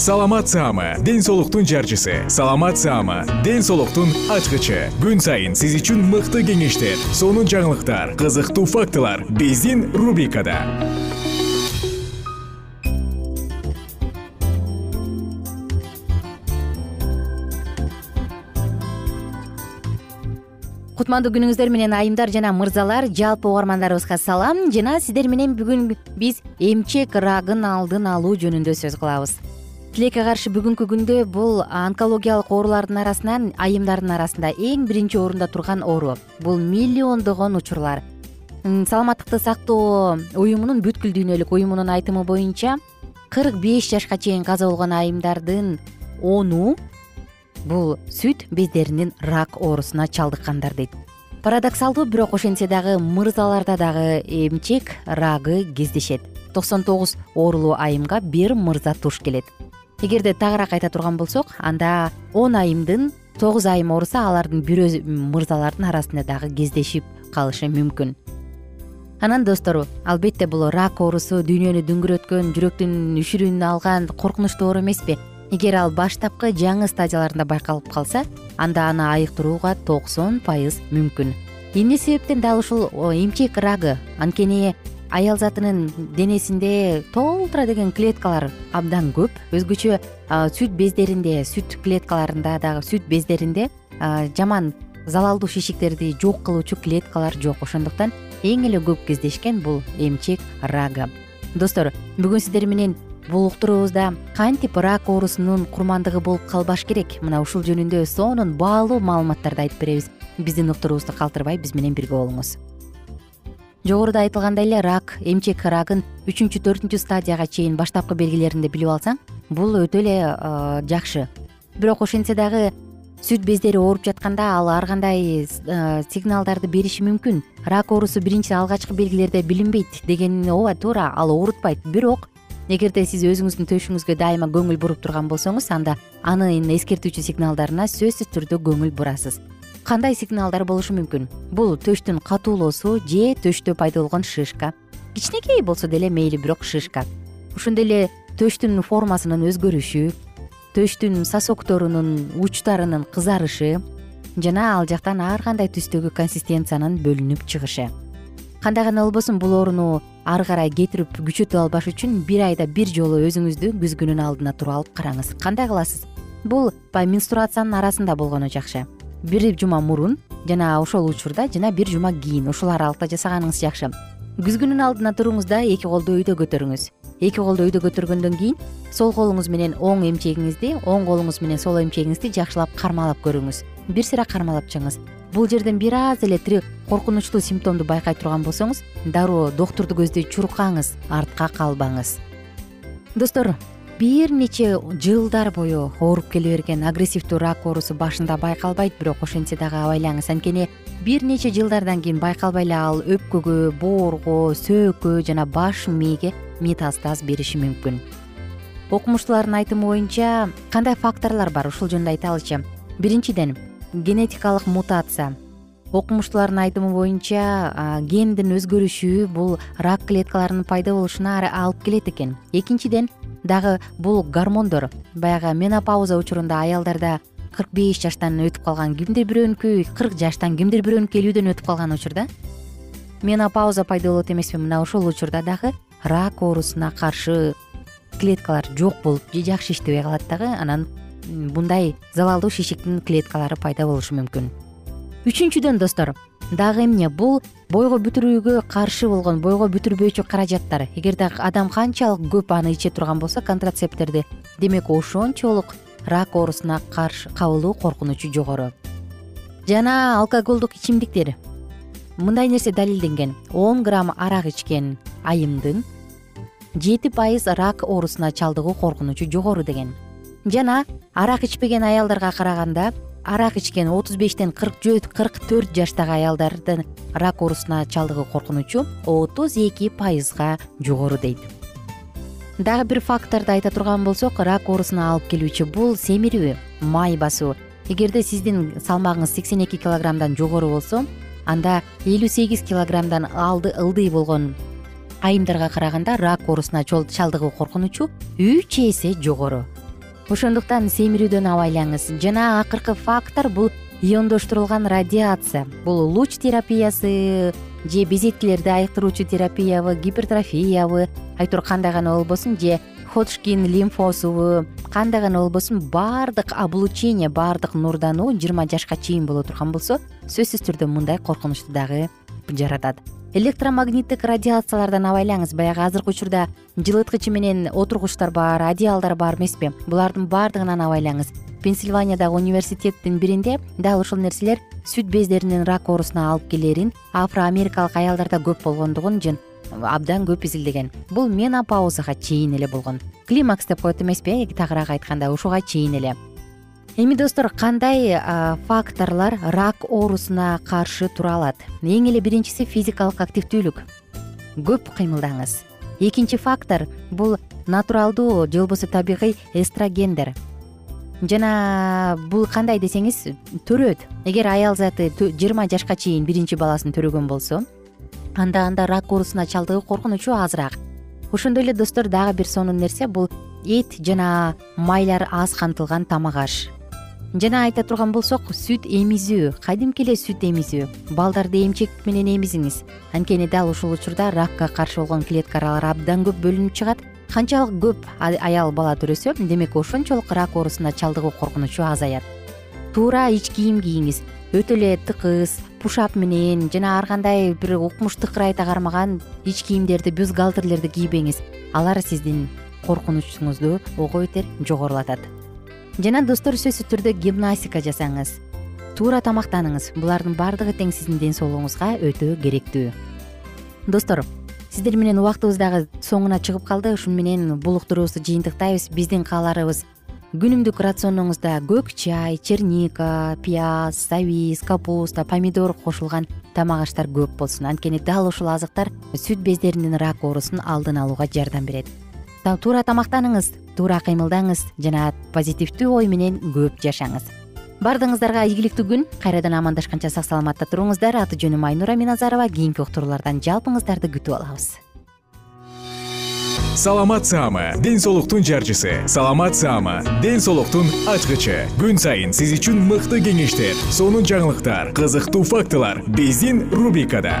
саламат саама ден соолуктун жарчысы. Саламат саама ден соолуктун ачкычы. Күн сайын сиз үчүн мыкты кеңештер сонун жаңылыктар кызыктуу фактылар биздин рубрикада. Кутмандуу күнүңүздөр менен айымдар жана мырзалар жалпы угармандарыбызга салам. Жана сиздер менен бүгүн биз эмчек рагын алдын алуу жөнүндө сөз кылабыз тилекке каршы бүгүнкү күндө бул онкологиялык оорулардын арасынан айымдардын арасында эң биринчи орунда турган оору. Бул миллиондогон учурлар. Саламаттыкты сактоо уюмунун бүткүл дүйнөлүк уюмунун айтымы боюнча кырк беш жашка чейин каза болгон айымдардын ону бул сүт бездеринин рак оорусуна чалдыккандар дейт. Парадоксалдуу бирок ошентсе дагы мырзаларда дагы эмчек рагы кездешет. Токсон тогуз оорулуу айымга бир мырза туш келет эгерде тагыраак айта турган болсок анда он айымдын тогуз айымы ооруса алардын бирөө мырзалардын арасында дагы кездешип калышы мүмкүн. Анан достор албетте бул рак оорусу дүйнөнү дүңгүрөткөн жүрөктүн үшүрүүнү алган коркунучтуу оору эмеспи. Эгер ал баштапкы жаңы стадияларында байкалып калса анда аны айыктырууга токсон пайыз мүмкүн. Эмне себептен дал ушул эмчек рагы анткени аял затынын денесинде толтура деген клеткалар абдан көп. Өзгөчө сүт бездеринде сүт клеткаларында дагы сүт бездеринде жаман залалдуу шишиктерди жок кылуучу клеткалар жок. Ошондуктан эң эле көп кездешкен бул эмчек рагы. Достор бүгүн сиздер менен бул уктуруубузда кантип рак оорусунун курмандыгы болуп калбаш керек? Мына ушул жөнүндө сонун баалуу маалыматтарды айтып беребиз. Биздин уктуруубузду калтырбай биз менен бирге болуңуз жогоруда айтылгандай эле рак эмчек рагын үчүнчү төртүнчү стадияга чейин баштапкы белгилеринде билип алсаң бул өтө эле жакшы. Бирок ошентсе дагы сүт бездери ооруп жатканда ал ар кандай сигналдарды бериши мүмкүн. Рак оорусу биринчи алгачкы белгилерде билинбейт деген ооба туура ал оорутпайт бирок эгерде сиз өзүңүздүн төшүңүзгө дайыма көңүл буруп турган болсоңуз анда анын эскертүүчү сигналдарына сөзсүз түрдө көңүл бурасыз кандай сигналдар болушу мүмкүн? Бул төштүн катуулоосу же төштө пайда болгон шишка. Кичинекей болсо деле мейли бирок шишка. Ошондой эле төштүн формасынын өзгөрүшү төштүн сосокторунун учтарынын кызарышы жана ал жактан ар кандай түстөгү консистенциянын бөлүнүп чыгышы. Кандай гана болбосун бул ооруну ары карай кетирип күчөтүп албаш үчүн бир айда бир жолу өзүңүздү күзгүнүн алдына туруп алып караңыз. Кандай кыласыз? Бул баягы менструациянын арасында болгону жакшы бир жума мурун жана ошол учурда жана бир жума кийин ушул аралыкта жасаганыңыз жакшы. Күзгүнүн алдына туруңуз да эки колду өйдө көтөрүңүз. Эки колду өйдө көтөргөндөн кийин сол колуңуз менен оң эмчегиңизди оң колуңуз менен сол эмчегиңизди жакшылап кармалап көрүңүз. Бир сыйра кармалап чыгыңыз. Бул жерден бир аз эле тиги коркунучтуу симптомду байкай турган болсоңуз дароо доктурду көздөй чуркаңыз артка калбаңыз. Достор бир нече жылдар бою ооруп келе берген агрессивдүү рак оорусу башында байкалбайт бирок ошентсе дагы абайлаңыз. Анткени бир нече жылдардан кийин байкалбай эле ал өпкөгө боорго сөөккө жана баш мээге метастаз бериши мүмкүн. Окумуштуулардын айтымы боюнча кандай факторлор бар? Ушул жөнүндө айталычы биринчиден генетикалык мутация. Окумуштуулардын айтымы боюнча гендин өзгөрүшү бул рак клеткаларынын пайда болушуна алып келет экен. Экинчиден дагы бул гормондор баягы менопауза учурунда аялдарда кырк беш жаштан өтүп калган кимдир бирөөнүкү кырк жаштан кимдир бирөөнүкү элүүдөн өтүп калган учурда менопауза пайда болот эмеспи мына ошол учурда дагы рак оорусуна каршы клеткалар жок болуп же жакшы иштебей калат дагы анан мындай залалдуу шишиктин клеткалары пайда болушу мүмкүн. Үчүнчүдөн достор дагы эмне бул бойго бүтүрүүгө каршы болгон бойго бүтүрбөөчү каражаттар. Эгерде адам канчалык көп аны иче турган болсо контрацепторду демек ошончолук рак оорусуна каршы кабылуу коркунучу жогору. Жана алкоголдук ичимдиктер. Мындай нерсе далилденген. Он грамм арак ичкен айымдын жети пайыз рак оорусуна чалдыгуу коркунучу жогору деген. Жана арак ичпеген аялдарга караганда арак ичкен отуз бештен кырк кырк төрт жаштагы аялдардын рак оорусуна чалдыгуу коркунучу отуз эки пайызга жогору дейт. Дагы бир факторду айта турган болсок рак оорусуна алып келүүчү бул семирүү май басуу. Эгерде сиздин салмагыңыз сексен эки килограммдан жогору болсо анда элүү сегиз килограммдан алды ылдый болгон айымдарга караганда рак оорусуна чалдыгуу коркунучу үч эсе жогору ошондуктан семирүүдөн абайлаңыз жана акыркы фактор бул иондоштурулган радиация. Бул луч терапиясы же безеткилерди айыктыруучу терапиябы гипертрофиябы айтор кандай гана болбосун же ходшкин лимфозубу кандай гана болбосун баардык облучение баардык нурдануу жыйырма жашка чейин боло турган болсо сөзсүз түрдө мындай коркунучту дагы жаратат. Электромагниттик радиациялардан абайлаңыз баягы азыркы учурда жылыткычы менен отургучтар бар одеялдар бар эмеспи. Булардын баардыгынан абайлаңыз. Пенсильваниядагы университеттин биринде дал ушул нерселер сүт бездеринин рак оорусуна алып келерин афроамерикалык аялдарда көп болгондугун абдан көп изилдеген. Бул менопаузага чейин эле болгон. Климакс деп коет эмеспи тагыраак айтканда ушуга чейин эле. Эми достор кандай факторлор рак оорусуна каршы тура алат эң эле биринчиси физикалык активдүүлүк. Көп кыймылдаңыз экинчи фактор бул натуралдуу же болбосо табигый эстрогендер. Жана бул кандай десеңиз төрөт. Эгер аял заты жыйырма жашка чейин биринчи баласын төрөгөн болсо анда анда рак оорусуна чалдыгуу коркунучу азыраак. Ошондой эле достор дагы бир сонун нерсе бул эт жана майлар аз камтылган тамак аш жана айта турган болсок сүт эмизүү. Кадимки эле сүт эмизүү. Балдарды эмчек менен эмизиңиз. Анткени дал ушул учурда ракка каршы болгон клеткалар абдан көп бөлүнүп чыгат. Канчалык көп аял бала төрөсө демек ошончолук рак оорусуна чалдыгуу коркунучу азаят. Туура ич кийим кийиңиз. Өтө эле тыкыз пушап менен жана ар кандай бир укмуш тыкырайта кармаган ич кийимдерди бюзгалтерлерди кийбеңиз. Алар сиздин коркунучуңузду ого бетер жогорулатат жана достор сөзсүз түрдө гимнастика жасаңыз. Туура тамактаныңыз. Булардын баардыгы тең сиздин ден соолугуңузга өтө керектүү. Достор сиздер менен убактыбыз дагы соңуна чыгып калды. Ушуну менен бул уктуруубузду жыйынтыктайбыз. Биздин кааларыбыз күнүмдүк рационуңузда көк чай черника пияз сабиз капуста помидор кошулган тамак аштар көп болсун. Анткени дал ушул азыктар сүт бездеринин рак оорусун алдын алууга жардам берет туура тамактаныңыз туура кыймылдаңыз жана позитивдүү ой менен көп жашаңыз. Баардыгыңыздарга ийгиликтүү күн кайрадан амандашканча сак саламатта туруңуздар. Аты жөнүм айнура миназарова. Кийинки уктуруулардан жалпыңыздарды күтүп алабыз. Саламат саама ден соолуктун жарчысы. Саламат саама ден соолуктун ачкычы. Күн сайын сиз үчүн мыкты кеңештер сонун жаңылыктар кызыктуу фактылар. Биздин рубрикада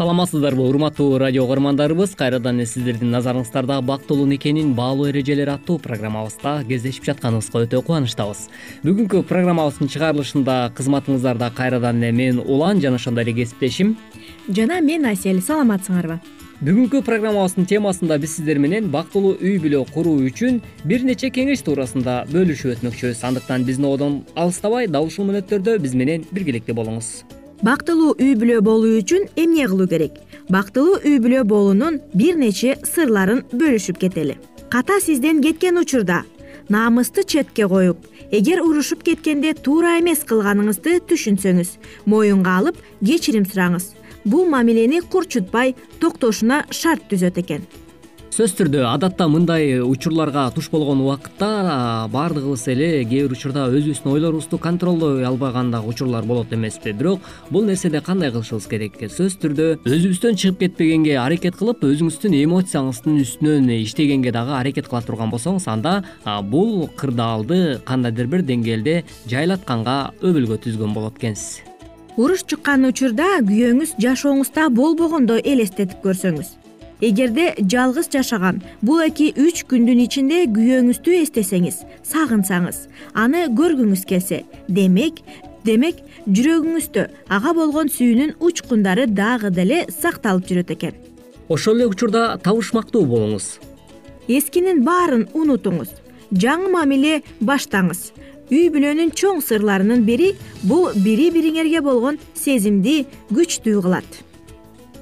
саламатсыздарбы урматтуу радио угармандарыбыз? Кайрадан эле сиздердин назарыңыздарда бактылуу никенин баалуу эрежелери аттуу программабызда кездешип жатканыбызга өтө кубанычтабыз. Бүгүнкү программабыздын чыгарылышында кызматыңыздарда кайрадан эле мен улан жана ошондой эле кесиптешим. Жана мен асель саламатсыңарбы? Бүгүнкү программабыздын темасында биз сиздер менен бактылуу үй бүлө куруу үчүн бир нече кеңеш туурасында бөлүшүп өтмөкчүбүз. Андыктан биздин одон алыстабай дал ушул мүнөттөрдө биз менен биргеликте болуңуз бактылуу үй бүлө болуу үчүн эмне кылуу керек? Бактылуу үй бүлө болуунун бир нече сырларын бөлүшүп кетели. Ката сизден кеткен учурда намысты четке коюп эгер урушуп кеткенде туура эмес кылганыңызды түшүнсөңүз моюнга алып кечирим сураңыз. Бул мамилени курчутпай токтошуна шарт түзөт экен сөзсүз түрдө адатта мындай учурларга туш болгон убакытта баардыгыбыз эле кээ бир учурда өзүбүздүн ойлорубузду контролдой албаган дагы учурлар болот эмеспи. Бирок бул нерседе кандай кылышыбыз керек? Сөзсүз түрдө өзүбүздөн чыгып кетпегенге аракет кылып өзүңүздүн эмоцияңыздын үстүнөн иштегенге дагы аракет кыла турган болсоңуз анда бул кырдаалды кандайдыр бир деңгээлде жайлатканга өбөлгө түзгөн болот экенсиз. Уруш чыккан учурда күйөөңүз жашооңузда болбогондой элестетип көрсөңүз эгерде жалгыз жашаган бул эки үч күндүн ичинде күйөөңүздү эстесеңиз сагынсаңыз аны көргүңүз келсе демек демек жүрөгүңүздө ага болгон сүйүүнүн учкундары дагы деле сакталып жүрөт экен. Ошол эле учурда табышмактуу болуңуз. Эскинин баарын унутуңуз жаңы мамиле баштаңыз. Үй бүлөнүн чоң сырларынын бири бул бири бириңерге болгон сезимди күчтүү кылат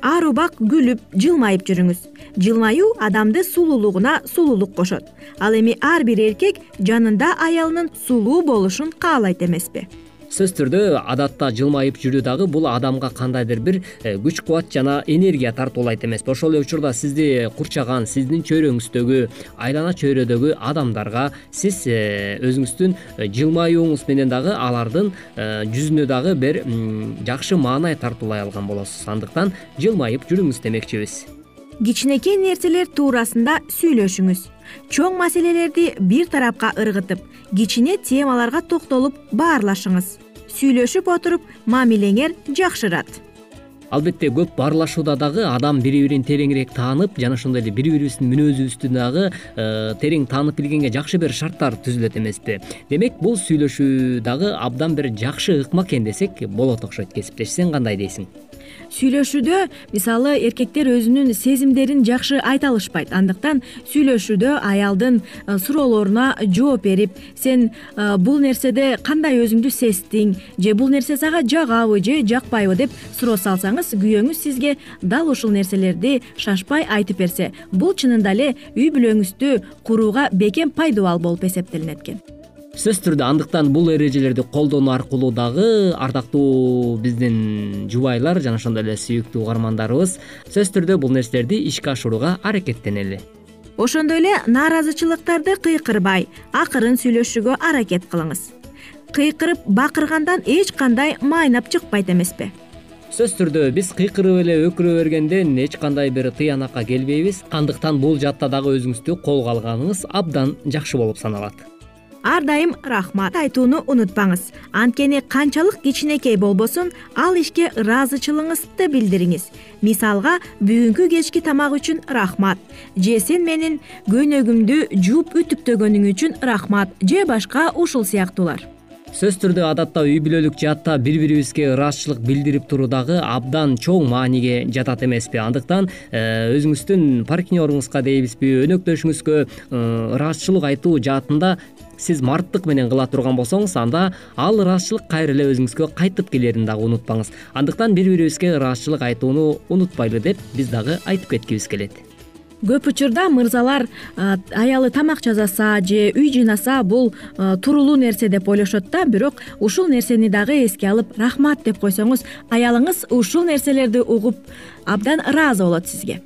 ар убак күлүп жылмайып жүрүңүз. Жылмаюу адамды сулуулугуна сулуулук кошот. Ал эми ар бир эркек жанында аялынын сулуу болушун каалайт эмеспи сөзсүз түрдө адатта жылмайып жүрүү дагы бул адамга кандайдыр бир э, күч кубат жана энергия тартуулайт эмеспи ошол эле учурда сизди курчаган сиздин чөйрөңүздөгү айлана чөйрөдөгү адамдарга сиз э, өзүңүздүн э, жылмаюуңуз менен дагы алардын жүзүнө дагы бир жакшы маанай тартуулай алган болосуз. Андыктан жылмайып жүрүңүз демекчибиз. Кичинекей нерселер туурасында сүйлөшүңүз чоң маселелерди бир тарапка ыргытып кичине темаларга токтолуп баарлашыңыз. Сүйлөшүп отуруп мамилеңер жакшырат. Албетте көп баарлашууда дагы адам бири бирин тереңирээк таанып жана ошондой эле бири бирибиздин мүнөзүбүздү дагы э, терең таанып билгенге жакшы бир шарттар түзүлөт эмеспи. Демек бул сүйлөшүү дагы абдан бир жакшы ыкма экен десек болот окшойт. Кесиптеш сен кандай дейсиң сүйлөшүүдө мисалы эркектер өзүнүн сезимдерин жакшы айта алышпайт. Андыктан сүйлөшүүдө аялдын э, суроолоруна жооп берип сен э, бул нерседе кандай өзүңдү сездиң же бул нерсе сага жагабы же жакпайбы деп суроо салсаңыз күйөөңүз сизге дал ушул нерселерди шашпай айтып берсе бул чынында эле үй бүлөңүздү курууга бекем пайдабал болуп эсептелинет экен сөзсүз түрдө андыктан бул эрежелерди колдонуу аркылуу дагы ардактуу биздин жубайлар жана ошондой эле сүйүктүү угармандарыбыз сөзсүз түрдө бул нерселерди ишке ашырууга аракеттенели. Ошондой эле нааразычылыктарды кыйкырбай акырын сүйлөшүүгө аракет кылыңыз. Кыйкырып бакыргандан эч кандай майнап чыкпайт эмеспи сөзсүз түрдө биз кыйкырып эле өкүрө бергенден эч кандай бир тыянакка келбейбиз. Андыктан бул жаатта дагы өзүңүздү колго алганыңыз абдан жакшы болуп саналат ар дайым рахмат. Айтууну унутпаңыз. Анткени канчалык кичинекей болбосун ал ишке ыраазычылыгыңызды билдириңиз. Мисалга бүгүнкү кечки тамак үчүн рахмат. Же сен менин көйнөгүмдү жууп үтүктөгөнүң үчүн рахмат же башка ушул сыяктуулар сөзсүз түрдө адатта үй бүлөлүк жаатта бири бирибизге ыраазычылык билдирип туруу дагы абдан чоң мааниге жатат эмеспи. Андыктан э, өзүңүздүн партнеруңузга дейбизби өнөктөшүңүзгө э, ыраазычылык айтуу жаатында сиз марттык менен кыла турган болсоңуз анда ал ыраазычылык кайра эле өзүңүзгө кайтып келерин дагы унутпаңыз. Андыктан бири бирибизге ыраазычылык айтууну унутпайлы деп биз дагы айтып кеткибиз келет. Көп учурда мырзалар аялы тамак жасаса же үй жыйнаса бул туруулуу нерсе деп ойлошот да бирок ушул нерсени дагы эске алып рахмат деп койсоңуз аялыңыз ушул нерселерди угуп абдан ыраазы болот сизге.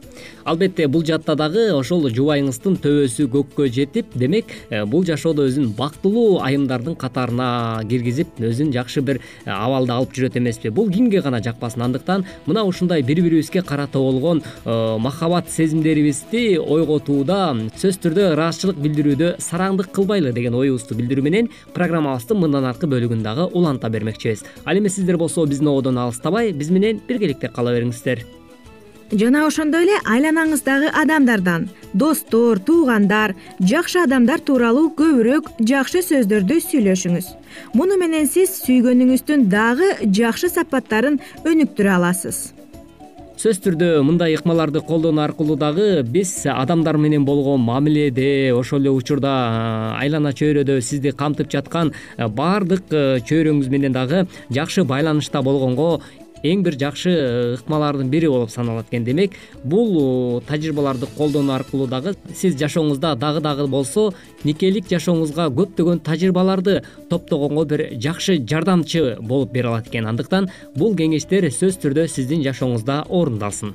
Албетте бул жаатта дагы ошол жубайыңыздын төбөсү көккө жетип демек э, бул жашоодо өзүн бактылуу айымдардын катарына киргизип өзүн жакшы бир э, абалда алып жүрөт эмеспи. Бул кимге гана жакпасын. Андыктан мына ушундай бири бирибизге карата болгон э, махабат сезимдерибизди ойготууда сөзсүз түрдө ыраазычылык билдирүүдө сараңдык кылбайлы деген оюбузду билдирүү менен программабыздын мындан аркы бөлүгүн дагы уланта бермекчибиз. Ал эми сиздер болсо биздин ободон алыстабай биз менен биргеликте кала бериңиздер жана ошондой эле айланаңыздагы адамдардан. Достор туугандар жакшы адамдар тууралуу көбүрөөк жакшы сөздөрдү сүйлөшүңүз. Муну менен сиз сүйгөнүңүздүн дагы жакшы сапаттарын өнүктүрө аласыз. Сөзсүз түрдө мындай ыкмаларды колдонуу аркылуу дагы биз адамдар менен болгон мамиледе ошол эле учурда айлана чөйрөдө сизди камтып жаткан баардык чөйрөңүз менен дагы жакшы байланышта болгонго эң бир жакшы э, ыкмалардын бири болуп саналат экен. Демек бул э, тажрыйбаларды колдонуу аркылуу дагы сиз жашооңузда дагы дагы болсо никелик жашооңузга көптөгөн тажрыйбаларды топтогонго бир жакшы жардамчы болуп бере алат экен. Андыктан бул кеңештер сөзсүз түрдө сиздин жашооңузда орундалсын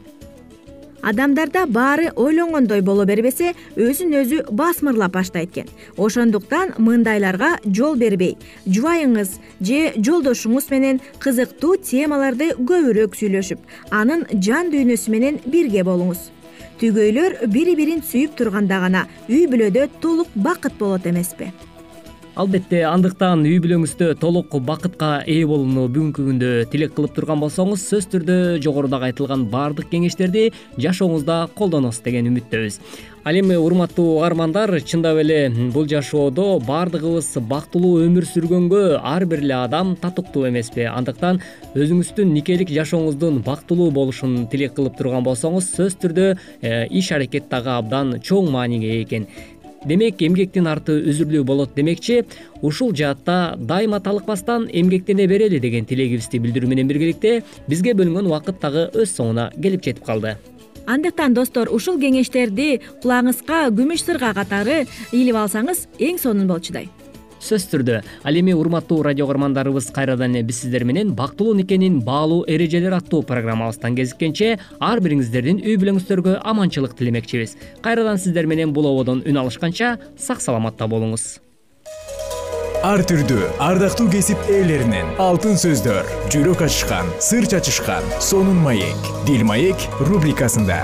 адамдарда баары ойлонгондой боло бербесе өзүн өзү басмырлап баштайт экен. Ошондуктан мындайларга жол бербей жубайыңыз же жолдошуңуз менен кызыктуу темаларды көбүрөөк сүйлөшүп анын жан дүйнөсү менен бирге болуңуз. Түгөйлөр бири бирин сүйүп турганда гана үй бүлөдө толук бакыт болот эмеспи албетте андыктан үй бүлөңүздө толук бакытка ээ болууну бүгүнкү күндө тилек кылып турган болсоңуз сөзсүз түрдө жогорудагы айтылган баардык кеңештерди жашооңузда колдоносуз деген үмүттөбүз. Ал эми урматтуу угармандар чындап эле бул жашоодо баардыгыбыз бактылуу өмүр сүргөнгө ар бир эле адам татыктуу эмеспи. Андыктан өзүңүздүн никелик жашооңуздун бактылуу болушун тилек кылып турган болсоңуз сөзсүз түрдө э, иш аракет дагы абдан чоң мааниге ээ экен демек эмгектин арты үзүрлүү болот демекчи ушул жаатта дайыма талыкпастан эмгектене берели деген тилегибизди билдирүү менен биргеликте бизге бөлүнгөн убакыт дагы өз соңуна келип жетип калды. Андыктан достор ушул кеңештерди кулагыңызга күмүш сырга катары илип алсаңыз эң сонун болчудай сөзсүз түрдө ал эми урматтуу радио көгөрмандарыбыз кайрадан эле биз сиздер менен бактылуу никенин баалуу эрежелери аттуу программабыздан кезишкенче ар бириңиздердин үй бүлөңүздөргө аманчылык тилемекчибиз. Кайрадан сиздер менен бул ободон үн алышканча сак саламатта болуңуз. Ар түрдүү ардактуу кесип ээлеринен алтын сөздөр жүрөк ачышкан сыр чачышкан сонун маек дил маек рубрикасында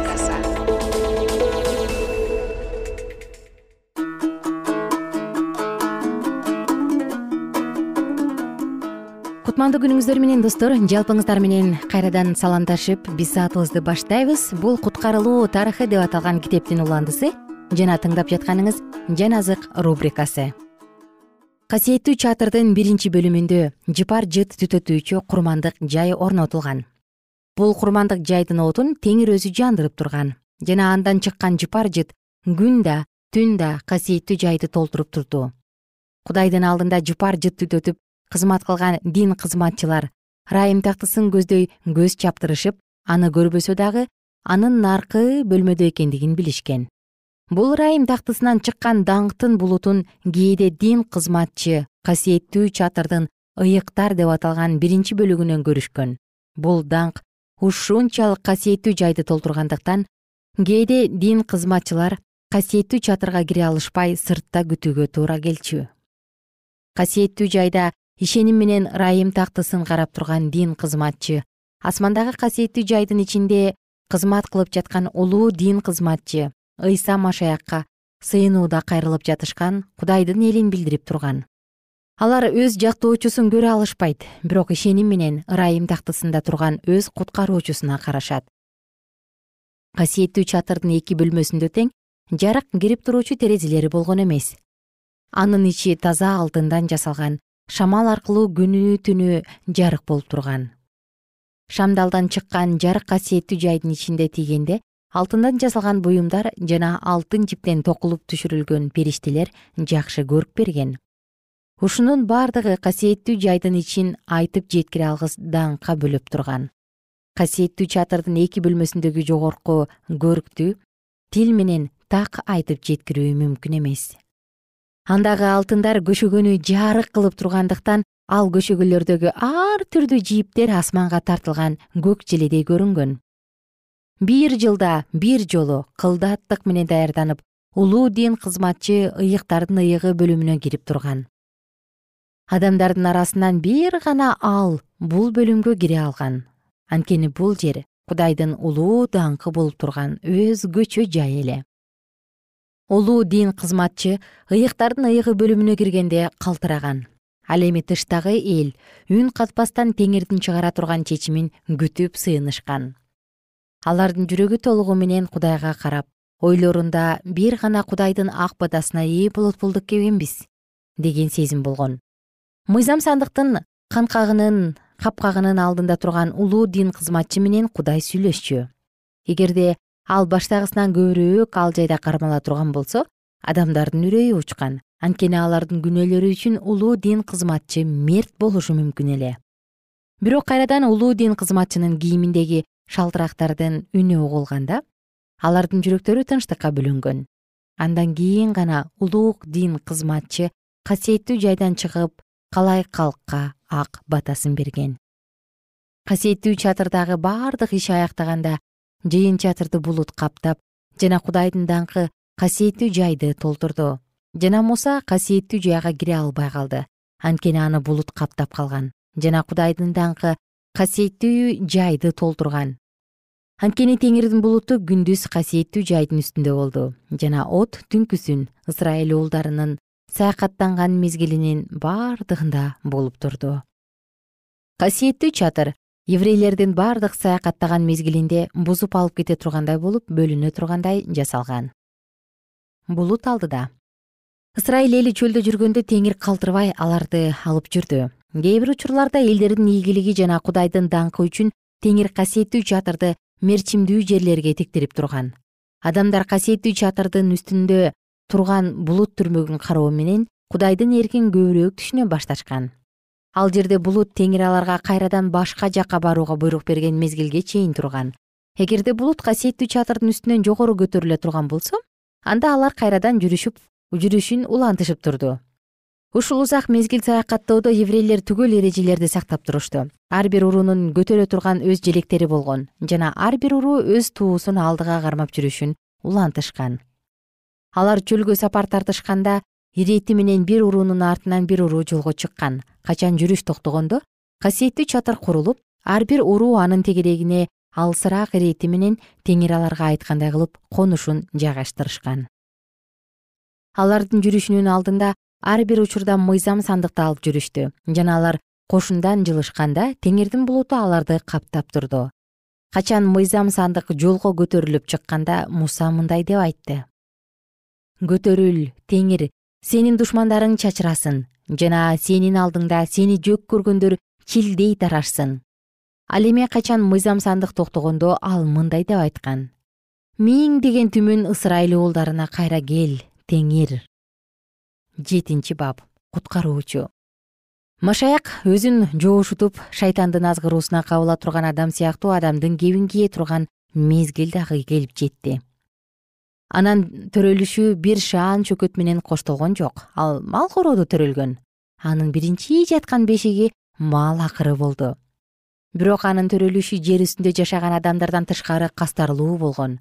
кутмандуу күнүңүздөр менен достор жалпыңыздар менен кайрадан саламдашып биз саатыбызды баштайбыз. Бул куткарылуу тарыхы деп аталган китептин уландысы жана тыңдап жатканыңыз жан азык рубрикасы. Касиеттүү чатырдын биринчи бөлүмүндө жыпар жыт түтөтүүчү курмандык жай орнотулган. Бул курмандык жайдын отун теңир өзү жандырып турган жана андан чыккан жыпар жыт күн да түн да касиеттүү жайды толтуруп турду. Кудайдын алдында жыпар жыт түтөтүп кызмат кылган дин кызматчылар. Ырайым тактысын көздөй көз чаптырышып аны көрбөсө дагы анын наркы бөлмөдө экендигин билишкен. Бул ырайым тактысынан чыккан даңктын булутун кээде дин кызматчы касиеттүү чатырдын ыйыктар деп аталган биринчи бөлүгүнөн көрүшкөн. Бул даңк ушунчалык касиеттүү жайды толтургандыктан кээде дин кызматчылар касиеттүү чатырга кире алышпай сыртта күтүүгө туура келчү. Касиеттүү жайда ишеним менен ырайым тактысын карап турган дин кызматчы. Асмандагы касиеттүү жайдын ичинде кызмат кылып жаткан улуу дин кызматчы. Ыйса машаякка сыйынууда кайрылып жатышкан кудайдын элин билдирип турган. Алар өз жактоочусун көрө алышпайт бирок ишеним менен ырайым тактысында турган өз куткаруучусуна карашат. Касиеттүү чатырдын эки бөлмөсүндө тең жарык кирип туруучу терезелери болгон эмес. Анын ичи таза алтындан жасалган шамал аркылуу күнү түнү жарык болуп турган. Шамдалдан чыккан жарык касиеттүү жайдын ичинде тийгенде алтындан жасалган буюмдар жана алтын жиптен токулуп түшүрүлгөн периштелер жакшы көрк берген. Ушунун бардыгы касиеттүү жайдын ичин айтып жеткире алгыс даңкка бөлөп турган. Касиеттүү чатырдын эки бөлмөсүндөгү жогорку көрктү тил менен так айтып жеткирүү мүмкүн эмес андагы алтындар көшөгөнү жарык кылып тургандыктан ал көшөгөлөрдөгү ар түрдүү жийиптер асманга тартылган көк желедей көрүнгөн. Бир жылда бир жолу кылдаттык менен даярданып улуу дин кызматчы ыйыктардын ыйыгы бөлүмүнө кирип турган. Адамдардын арасынан бир гана ал бул бөлүмгө кире алган. Анткени бул жер кудайдын улуу даңкы болуп турган өзгөчө жай эле улуу дин кызматчы ыйыктардын ыйыгы бөлүмүнө киргенде калтыраган. Ал эми тыштагы эл үн катпастан теңирдин чыгара турган чечимин күтүп сыйынышкан. Алардын жүрөгү толугу менен кудайга карап ойлорунда бир гана кудайдын ак батасына ээ болот болдук экенбиз деген сезим болгон. Мыйзам сандыктын канкагынын капкагынын алдында турган улуу дин кызматчы менен кудай сүйлөшчү. Эгерде ал баштагысынан көбүрөөк ал жайда кармала турган болсо адамдардын үрөйү учкан. Анткени алардын күнөөлөрү үчүн улуу дин кызматчы мерт болушу мүмкүн эле. Бирок кайрадан улуу дин кызматчынын кийиминдеги шалтырактардын үнү угулганда алардын жүрөктөрү тынчтыкка бөлөнгөн андан кийин гана улуу дин кызматчы касиеттүү жайдан чыгып калай калкка ак батасын берген. Касиеттүү чатырдагы бардык иш аяктаганда жыйын чатырды булут каптап жана кудайдын даңкы касиеттүү жайды толтурду. Жана муса касиеттүү жайга кире албай калды. Анткени аны булут каптап калган. Жана кудайдын даңкы касиеттүү жайды толтурган. Анткени теңирдин булуту күндүз касиеттүү жайдын үстүндө болду. Жана от түнкүсүн ысрайыл уулдарынын саякаттанган мезгилинин бардыгында болуп турду. Касиеттүү чатыр еврейлердин бардык саякаттаган мезгилинде бузуп алып кете тургандай болуп бөлүнө тургандай жасалган. Булут алдыда. Ысрайыл эли чөлдө жүргөндө теңир калтырбай аларды алып жүрдү. Кээ бир учурларда элдердин ийгилиги жана кудайдын даңкы үчүн теңир касиеттүү чатырды мерчимдүү жерлерге тиктирип турган. Адамдар касиеттүү чатырдын үстүндө турган булут түрмөгүн кароо менен кудайдын эркин көбүрөөк түшүнө башташкан ал жерде булут теңир аларга кайрадан башка жакка барууга буйрук берген мезгилге чейин турган. Эгерде булут касиеттүү чатырдын үстүнөн жогору көтөрүлө турган болсо анда алар кайрадан жүрүшүп жүрүшүн улантышып турду. Ушул узак мезгил саякаттоодо еврейлер түгөл эрежелерди сактап турушту. Ар бир уруунун көтөрө турган өз желектери болгон жана ар бир уруу өз туусун алдыга кармап жүрүшүн улантышкан. Алар чөлгө сапар тартышканда ирети менен бир уруунун артынан бир уруу жолго чыккан. Качан жүрүш токтогондо? Касиеттүү чатыр курулуп ар бир уруу анын тегерегине алысыраак ирети менен теңир аларга айткандай кылып конушун жайгаштырышкан алардын жүрүшүнүн алдында ар бир учурда мыйзам сандыкты алып жүрүштү. Жана алар кошундан жылышканда теңирдин булуту аларды каптап турду. Качан мыйзам сандык жолго көтөрүлүп чыкканда муса мындай деп айтты. Көтөрүл теңир сенин душмандарың чачырасын жана сенин алдыңда сени жөк көргөндөр чилдей тарашсын. Ал эми качан мыйзам сандык токтогондо ал мындай деп айткан. Миңдеген түмөн ысырайыл уулдарына кайра кел теңир жетинчи бап. Куткаруучу. Машаяк өзүн жоошутуп шайтандын азгыруусуна кабыла турган адам сыяктуу адамдын кебин кие турган мезгил дагы келип жетти анан төрөлүшү бир шаан чөкөт менен коштолгон жок. Ал мал корооду төрөлгөн. Анын биринчи жаткан бешиги мал акыры болду. Бирок анын төрөлүшү жер үстүндө жашаган адамдардан тышкары кастарлуу болгон.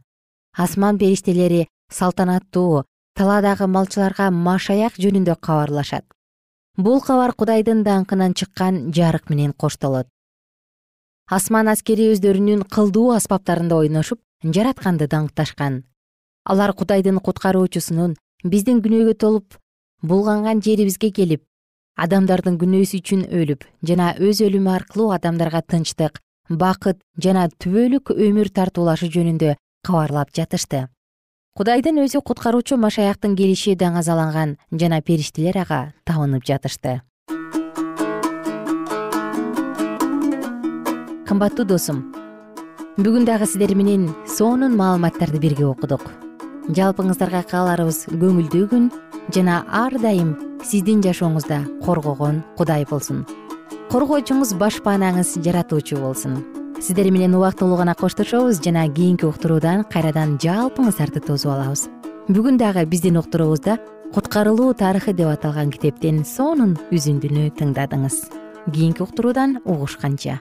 Асман периштелери салтанаттуу талаадагы малчыларга машаяк жөнүндө кабарлашат. Бул кабар кудайдын даңкынан чыккан жарык менен коштолот. Асман аскери өздөрүнүн кылдуу аспаптарында ойношуп жаратканды даңкташкан алар кудайдын куткаруучусунун биздин күнөөгө толуп булганган жерибизге келип адамдардын күнөөсү үчүн өлүп жана өз өлүмү аркылуу адамдарга тынчтык бакыт жана түбөлүк өмүр тартуулашы жөнүндө кабарлап жатышты. Кудайдын өзү куткаруучу машаяктын келиши даңазаланган жана периштелер ага табынып жатышты. Кымбаттуу досум бүгүн дагы сиздер менен сонун маалыматтарды бирге окудук жалпыңыздарга кааларыбыз көңүлдүү күн жана ар дайым сиздин жашооңузда коргогон кудай болсун. Коргоочуңуз баш баанаңыз жаратуучу болсун. Сиздер менен убактылуу гана коштошобуз жана кийинки уктуруудан кайрадан жалпыңыздарды тосуп алабыз. Бүгүн дагы биздин уктуруубузда куткарылуу тарыхы деп аталган китептен сонун үзүндүнү тыңдадыңыз. Кийинки уктуруудан угушканча